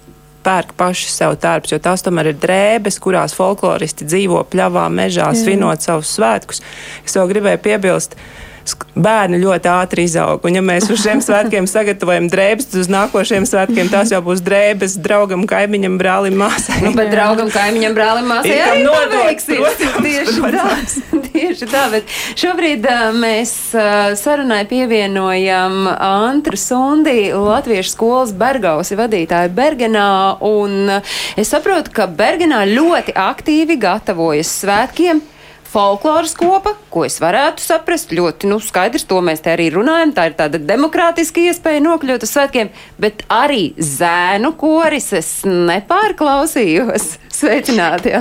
pērk paši sev tērpus, jo tās tomēr ir drēbes, kurās folkloristi dzīvo pļavā, mežā, Jā. svinot savus svētkus. Es vēl gribēju piebilst, sk- bērni ļoti ātri izaug. Un, ja mēs uz šiem svētkiem sagatavojam drēbes, tad uz nākošiem svētkiem tās jau būs drēbes draugam, kaimiņam, brālim, māsai. Nu, bet draugam, kaimiņam, brālim, māsai Ir kam arī nodot, paveiksies. protams, Tieši tā, tieši tā, bet šobrīd mēs sarunai pievienojam Antru Sundi, Latviešu skolas Bergausi vadītāju Bergenā, un es saprotu, ka Bergenā ļoti aktīvi gatavojas svētkiem. Folkloras kopa, ko es varētu saprast, ļoti nu, skaidrs, to mēs te arī runājam. Tā ir tāda demokrātiska iespēja nokļūt uz svētkiem, bet arī zēnu koris es nepārklausījos. Sveicināti!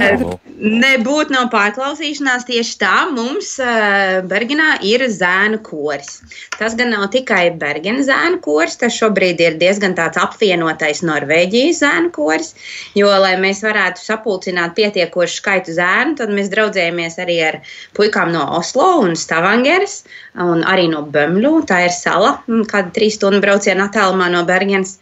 Nebūtu nav pārklausīšanās tieši tā. Mums uh, Bergenā ir zēnu koris. Tas gan nav tikai Bergenas zēnu koris, tas šobrīd ir diezgan tāds apvienotais Norvēģijas zēnu koris. Jo, lai mēs varētu sapulcināt pietiekošu skaitu zēnu, tad mēs draudzējamies arī ar puikām no Oslo un Stavangeras, un arī no Bömļu. Tā ir sala, kāda trīs stundu brauciena attālumā no Bergenas.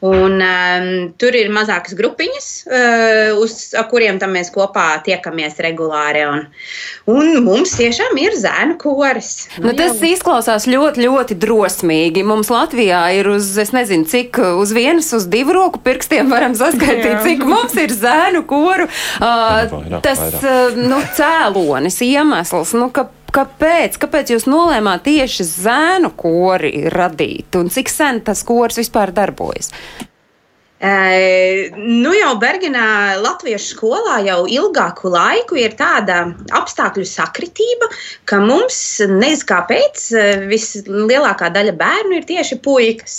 Un, um, tur ir mazākas grupiņas, uh, uz kuriem tam mēs kopā tiekamies regulāri. Un, un mums tiešām ir zēnu koris. Nu, tas izklausās ļoti, ļoti drosmīgi. Mums Latvijā ir uz, es nezinu, cik uz vienas, uz divu roku pirkstiem varam saskaitīt, Jā. cik mums ir zēnu koru. Uh, Vairāk, tas vairāk. uh, nu, cēlonis, iemesls, nu, ka, kāpēc, kāpēc jūs nolēmāt tieši zēnu kori radīt un cik sen tas kors vispār darbojas? E, nu jau Bergenā Latviešu skolā jau ilgāku laiku ir tāda apstākļu sakritība, ka mums nezinu kāpēc vislielākā daļa bērnu ir tieši puikas.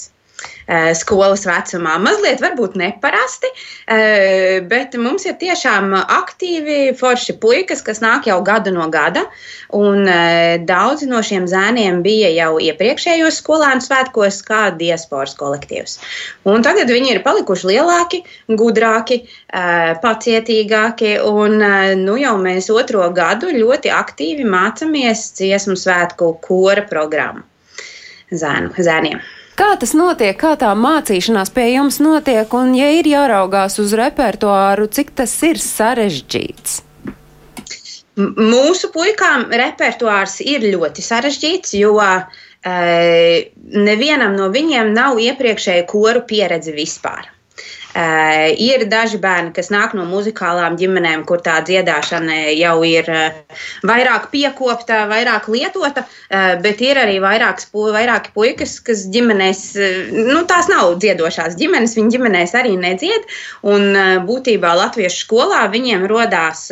E, Skolas vecumā. Mazliet varbūt neparasti, e, bet mums ir tiešām aktīvi forši puikas, kas nāk jau gadu no gada. Un e, daudzi no šiem zēniem bija jau iepriekšējos skolēnu svētkos, kā diasporas kolektīvs. Un tagad viņi ir palikuši lielāki, gudrāki, eh, pacietīgāki. Un eh, nu jau mēs otro gadu ļoti aktīvi mācāmies dziesmu svētku kora programmu zēnu, zēniem. Kā tas notiek, kā tā mācīšanās pie jums notiek, un, ja ir jāraugās uz repertuāru, cik tas ir sarežģīts? M- Mūsu puikām repertuārs ir ļoti sarežģīts, jo uh, nevienam no viņiem nav iepriekšēja koru pieredze vispār. Uh, ir daži bērni, kas nāk no muzikālām ģimenēm, kur tā dziedāšana jau ir uh, vairāk piekopta, vairāk lietota, uh, bet ir arī vairāks, pu vairāki puikas, kas ģimenēs, nu tās nav dziedošās ģimenes, viņi ģimenēs arī nedzied. Un būtībā latviešu skolā viņiem rodās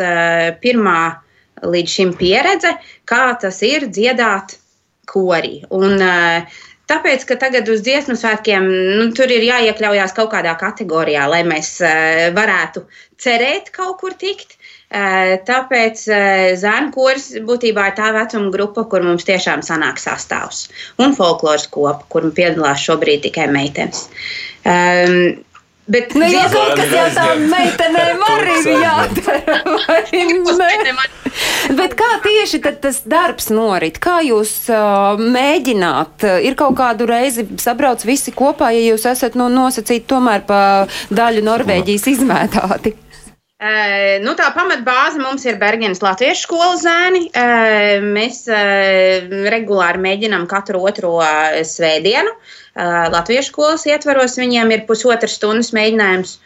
pirmā līdz šim pieredze, kā tas ir dziedāt korī. Un, uh, Tāpēc, ka tagad uz dziesmu svētkiem nu, tur ir jāiekļaujas kaut kādā kategorijā, lai mēs uh, varētu cerēt kaut kur tikt. Uh, tāpēc uh, zēnu koris būtībā ir tā vecuma grupa, kur mums tiešām sanāk sastāvs. Un folkloras kopa, kur piedalās šobrīd tikai meitenes. Um, Bet Nu, dziesmu- kaut kas jau tām meitenēm arī ir jādara. vai ne? Bet kā tieši tad tas darbs norit? Kā jūs uh, mēģināt? Ir kaut kādu reizi sabrauc visi kopā, ja jūs esat nu, nosacīti tomēr pa daļu Norvēģijas izmētāti? Uh, nu, tā pamatbāze mums ir Bergenas Latviešu skolas zēni. Uh, mēs uh, regulāri mēģinām katru otro uh, svētdienu. Uh, Latviešu skolas ietvaros viņiem ir pusotras stundas mēģinājums.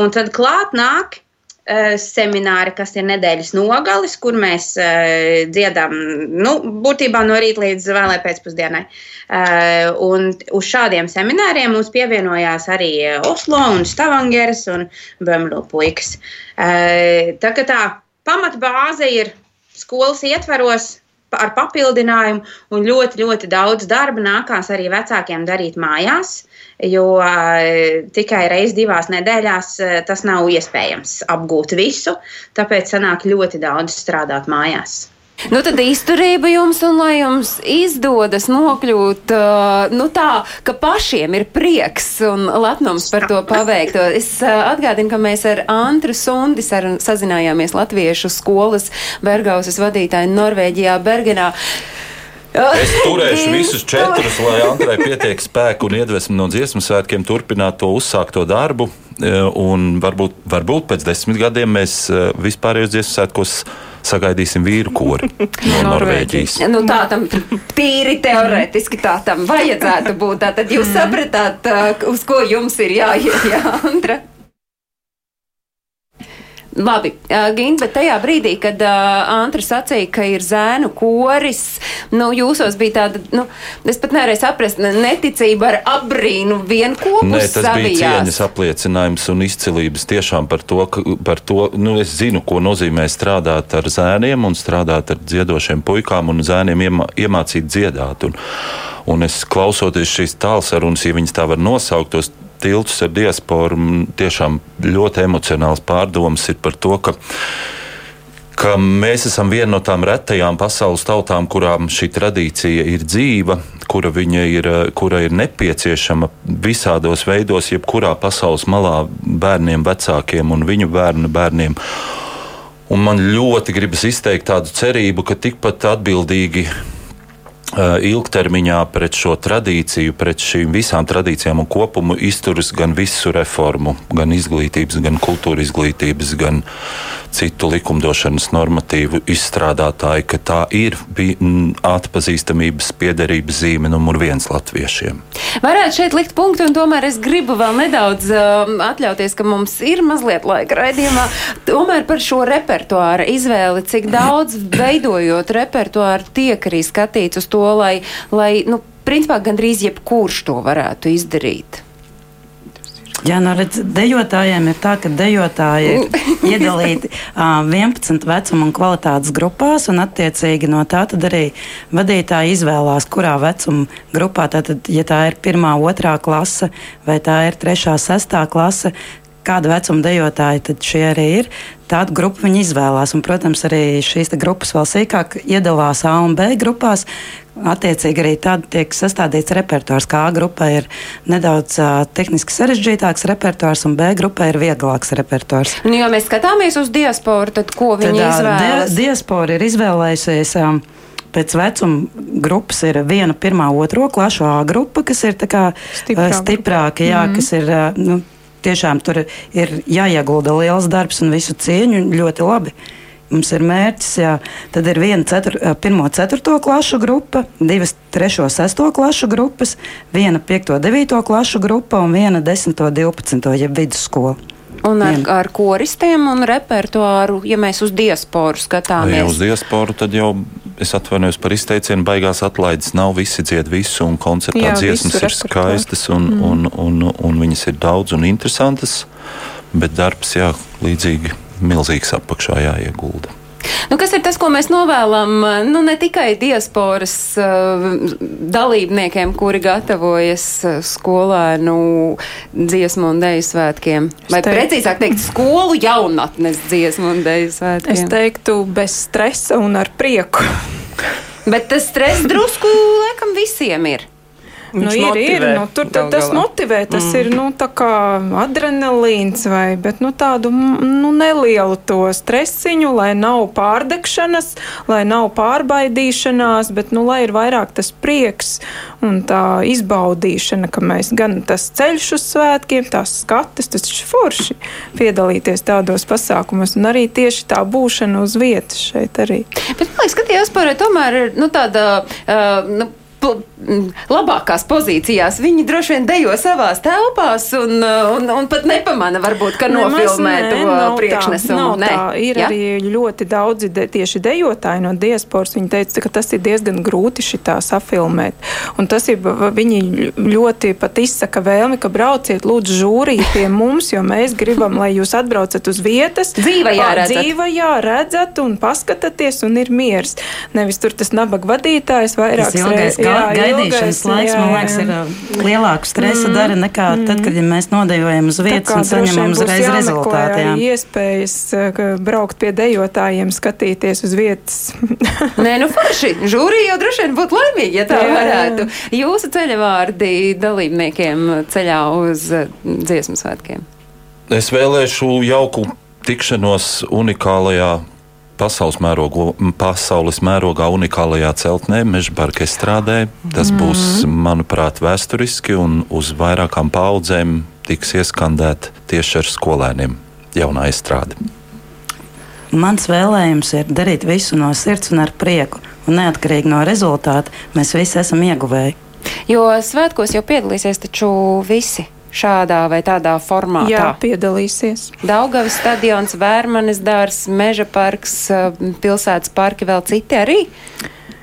Un tad klāt nāk uh, semināri, kas ir nedēļas nogalis, kur mēs uh, dziedam nu, būtībā no rīta līdz vēlē pēcpusdienai. Uh, un uz šādiem semināriem mums pievienojās arī Oslo un Stavangeras un Bömlu puikas. Uh, tā kā tā pamatbāze ir skolas ietvaros ar papildinājumu, un ļoti, ļoti daudz darba nākās arī vecākiem darīt mājās, jo uh, tikai reizi divās nedēļās uh, tas nav iespējams apgūt visu, tāpēc sanāk ļoti daudz strādāt mājās. Nu, tad izturība jums, un lai jums izdodas nokļūt uh, nu, tā, ka pašiem ir prieks un lepnums par to paveikto. Es uh, atgādinu, ka mēs ar Antru Sundi sazinājāmies Latviešu skolas Bergausas vadītāju Norvēģijā, Bergenā. Es turēšu visus četrus, lai Antrai pietiek spēku un iedvesmu no dziesmu svētkiem turpināt to uzsākto darbu. un varbūt, varbūt pēc desmit gadiem mēs vispārējos dziesmu svētkos sagaidīsim vīru kori no Norvēģijas. Nu, tā tam tīri teorētiski tā tam vajadzētu būt. Tātad jūs sapratāt, uh, uz ko jums ir jāiet, jā, Andra? Labi, uh, Gint, bet tajā brīdī, kad uh, Antra sacīja, ka ir zēnu koris, nu, jūsos bija tāda, nu, es pat nevarēju saprast, ne- neticība ar apbrīnu vienopus Nē, tas bija savijās. cieņas apliecinājums un izcilības tiešām par to, ka, par to nu, es zinu, ko nozīmē strādāt ar zēniem un strādāt ar dziedošiem puikām un zēniem iemā, iemācīt dziedāt. Un, un es klausoties šīs tālsarunas, ja viņas tā var nosaukt, tos tiltus ar diasporu, tiešām ļoti emocionāls pārdoms ir par to, ka ka mēs esam viena no tām retajām pasaules tautām, kurām šī tradīcija ir dzīva, kura, ir, kura ir nepieciešama visādos veidos, jebkurā pasaules malā bērniem, vecākiem un viņu bērnu bērniem. Un man ļoti gribas izteikt tādu cerību, ka tikpat atbildīgi ilgtermiņā pret šo tradīciju, pret šīm visām tradīcijām un kopumu izturas gan visu reformu, gan izglītības, gan kultūra izglītības, gan citu likumdošanas normatīvu izstrādātāji, ka tā ir atpazīstamības piederības zīme numur viens latviešiem. Varētu šeit likt punktu, un tomēr es gribu vēl nedaudz um, atļauties, ka mums ir mazliet laika raidījumā. Tomēr par šo repertuāra izvēli, cik daudz veidojot repertuāru, tiek arī skatīts uz to, lai, lai nu, principā gandrīz jebkurš to varētu izdarīt. Jā, no redz, dejotājiem ir tā, ka dejotāji ir iedalīti uh, 11 vecuma un kvalitātes grupās, un attiecīgi no tā arī vadītāji izvēlās, kurā vecuma grupā, tātad, ja tā ir pirmā, otrā klase vai tā ir trešā, sestā klase, kāda vecuma dejotāji tad šie arī ir. Tādu grupu viņi izvēlās. Un, protams, arī šīs grupas vēl sīkāk iedalās A un B grupās. Attiecīgi arī tad tiek sastādīts repertuārs, kā A grupai ir nedaudz uh, tehniski sarežģītāks repertuārs, un B grupai ir vieglāks repertuārs. Nu, ja mēs skatāmies uz diasporu, tad ko viņi Tad, izvēlas? di diaspora ir izvēlējusies. Um, Pēc vecuma grupas ir viena, pirmā, otro klašu A grupa, kas ir tā kā, Stiprā stiprāka, jā, Mhm. kas ir nu, tiešām tur ir jāiegulda liels darbs un visu cieņu ļoti labi. Mums ir mērķis, jā, tad ir viena cetur, pirmo, ceturto klašu grupa, divas trešo, sesto klašu grupas, viena piekto, devīto klašu grupa un viena desmito, divpadsmito, jeb vidusskola. Un ar, ar koristiem un repertuāru, ja mēs uz diasporu Ja skatāmies. uz diasporu, tad jau es atvainojos par izteicienu, baigās atlaides nav, visi dzied visu, un koncertā Jā, dziesmas ir repertuāru. skaistas, un, mm. un, un, un viņas ir daudz un interesantas, bet darbs, jā, līdzīgi milzīgs apakšā jāiegulda. Nu, kas ir tas, ko mēs novēlam nu, ne tikai diasporas uh, dalībniekiem, kuri gatavojas uh, skolēnu dziesmu un deju svētkiem? Vai teiktu- precīzāk teikt, skolu jaunatnes dziesmu un deju svētkiem? Es teiktu, bez stresa un ar prieku. Bet tas stress drusku laikam visiem ir. Nu, ir, ir, motivē nu, tur tas galā. motivē. Tas mm. ir nu, tā kā adrenalīns vai bet, nu, tādu nu, nelielu to stresiņu, lai nav pārdegšanas, lai nav pārbaidīšanās, bet nu, lai ir vairāk tas prieks un tā izbaudīšana, ka mēs gan tas ceļš uz svētkiem, tās skatas, tas ir forši piedalīties tādos pasākumos un arī tieši tā būšana uz vietas šeit arī. Bet man liekas, ka diaspora tomēr ir nu, tāda. Uh, nu, Labākās pozīcijās viņi droši vien dejo savās telpās un, uh, un, un pat nepamana, varbūt, ka nofilmē nē, to tā, priekšnesumu. Nē. tā. Ir Ja? arī ļoti daudzi de, tieši dejotāji no diasporas. Viņi teica, ka tas ir diezgan grūti šitā safilmēt. Un tas ir, viņi ļoti pat izsaka vēlmi, ka brauciet lūdzu žūrī pie mums, jo mēs gribam, lai jūs atbraucat uz vietas. Dzīvajā redzat. Dzīvajā redzat un paskatāties un ir miers. Nevis tur tas nabaga vadītājs vairāk Tas ilgais ga- gaidīšanas laiks, man liekas, ir uh, lielāku stresu mm. dara nekā mm. tad, kad ja mēs nodejojam uz vietas un saņemam uzreiz rezultātu. jā. iespējas ka braukt pie dejotājiem, skatīties uz vietas. Nē, nu forši. Žūrija jau droši vien būtu laimīga, ja tā Jā, jā. varētu. Jūsu ceļavārdi dalībniekiem ceļā uz uh, dziesmu svētkiem. Es vēlēšu jauku tikšanos unikālajā pasaules, mērogo, pasaules mērogā unikālajā celtnē, Mežbarka estrādē. Tas Mhm. būs, manuprāt, vēsturiski un uz vairākām paudzēm tiks ieskandēta tieši ar skolēniem jaunā izstrāde? Mans vēlējums ir darīt visu no sirds un ar prieku, un neatkarīgi no rezultāta mēs visi esam ieguvēji. Jo svētkos jau piedalīsies taču visi šādā vai tādā formātā. Jā, piedalīsies. Daugavas stadions, Vērmanes dārs, Meža parks, pilsētas parki, vēl citi arī.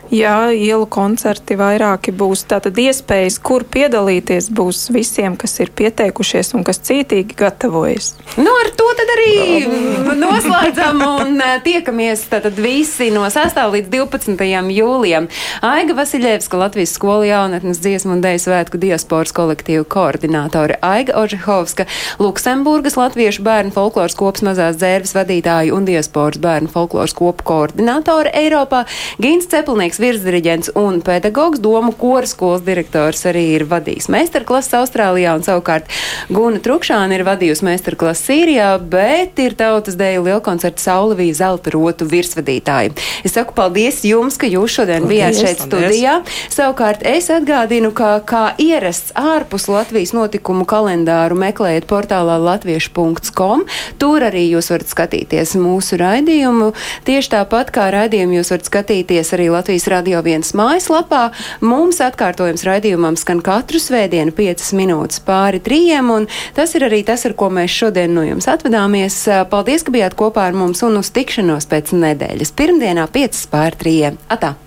Jā, ielu koncerti vairāki būs. Tātad iespējas, kur piedalīties, būs visiem, kas ir pieteikušies un kas cītīgi gatavojas. Nu, ar to tad arī noslēdzam un tiekamies tātad visi no 6. līdz 12. jūlijam. Aiga Vasiljevska, Latvijas skolu jaunatnes dziesmu un deju svētku diasporas kolektīvu koordinātore Aiga Ožehovska, Luksemburgas Latviešu bērnu folkloras kopas mazās dzērves vadītāju un diasporas bērnu folkloras kopu koordinātore Eiropā, Gīns Cepelnieks virsdiriģents un pedagogs, domu koras skolas direktors arī ir vadījis meistarklases Austrālijā un savukārt Guna Trukšāna ir vadījusi meistarklases Sīrijā, bet ir tautas dēļu lielkoncerta Saulavija Zelta rotu virsvadītāja. Es saku paldies jums, ka jūs šodien paldies, bijāt šeit paldies. studijā. Savukārt es atgādinu, ka kā ierasts ārpus Latvijas notikumu kalendāru meklējiet portālā latviešu.com. Tur arī jūs varat skatīties mūsu raidījumu. Tieši tāpat kā raidījumu jūs varat skatīties arī Latvijas Radio 1 mājaslapā. Mums atkārtojums raidījumam skan katru svētdienu 5 minūtes pāri trījiem, un tas ir arī tas, ar ko mēs šodien no jums atvadāmies. Paldies, ka bijāt kopā ar mums un uz tikšanos pēc nedēļas. Pirmdienā 5 pāri trījiem. Atā!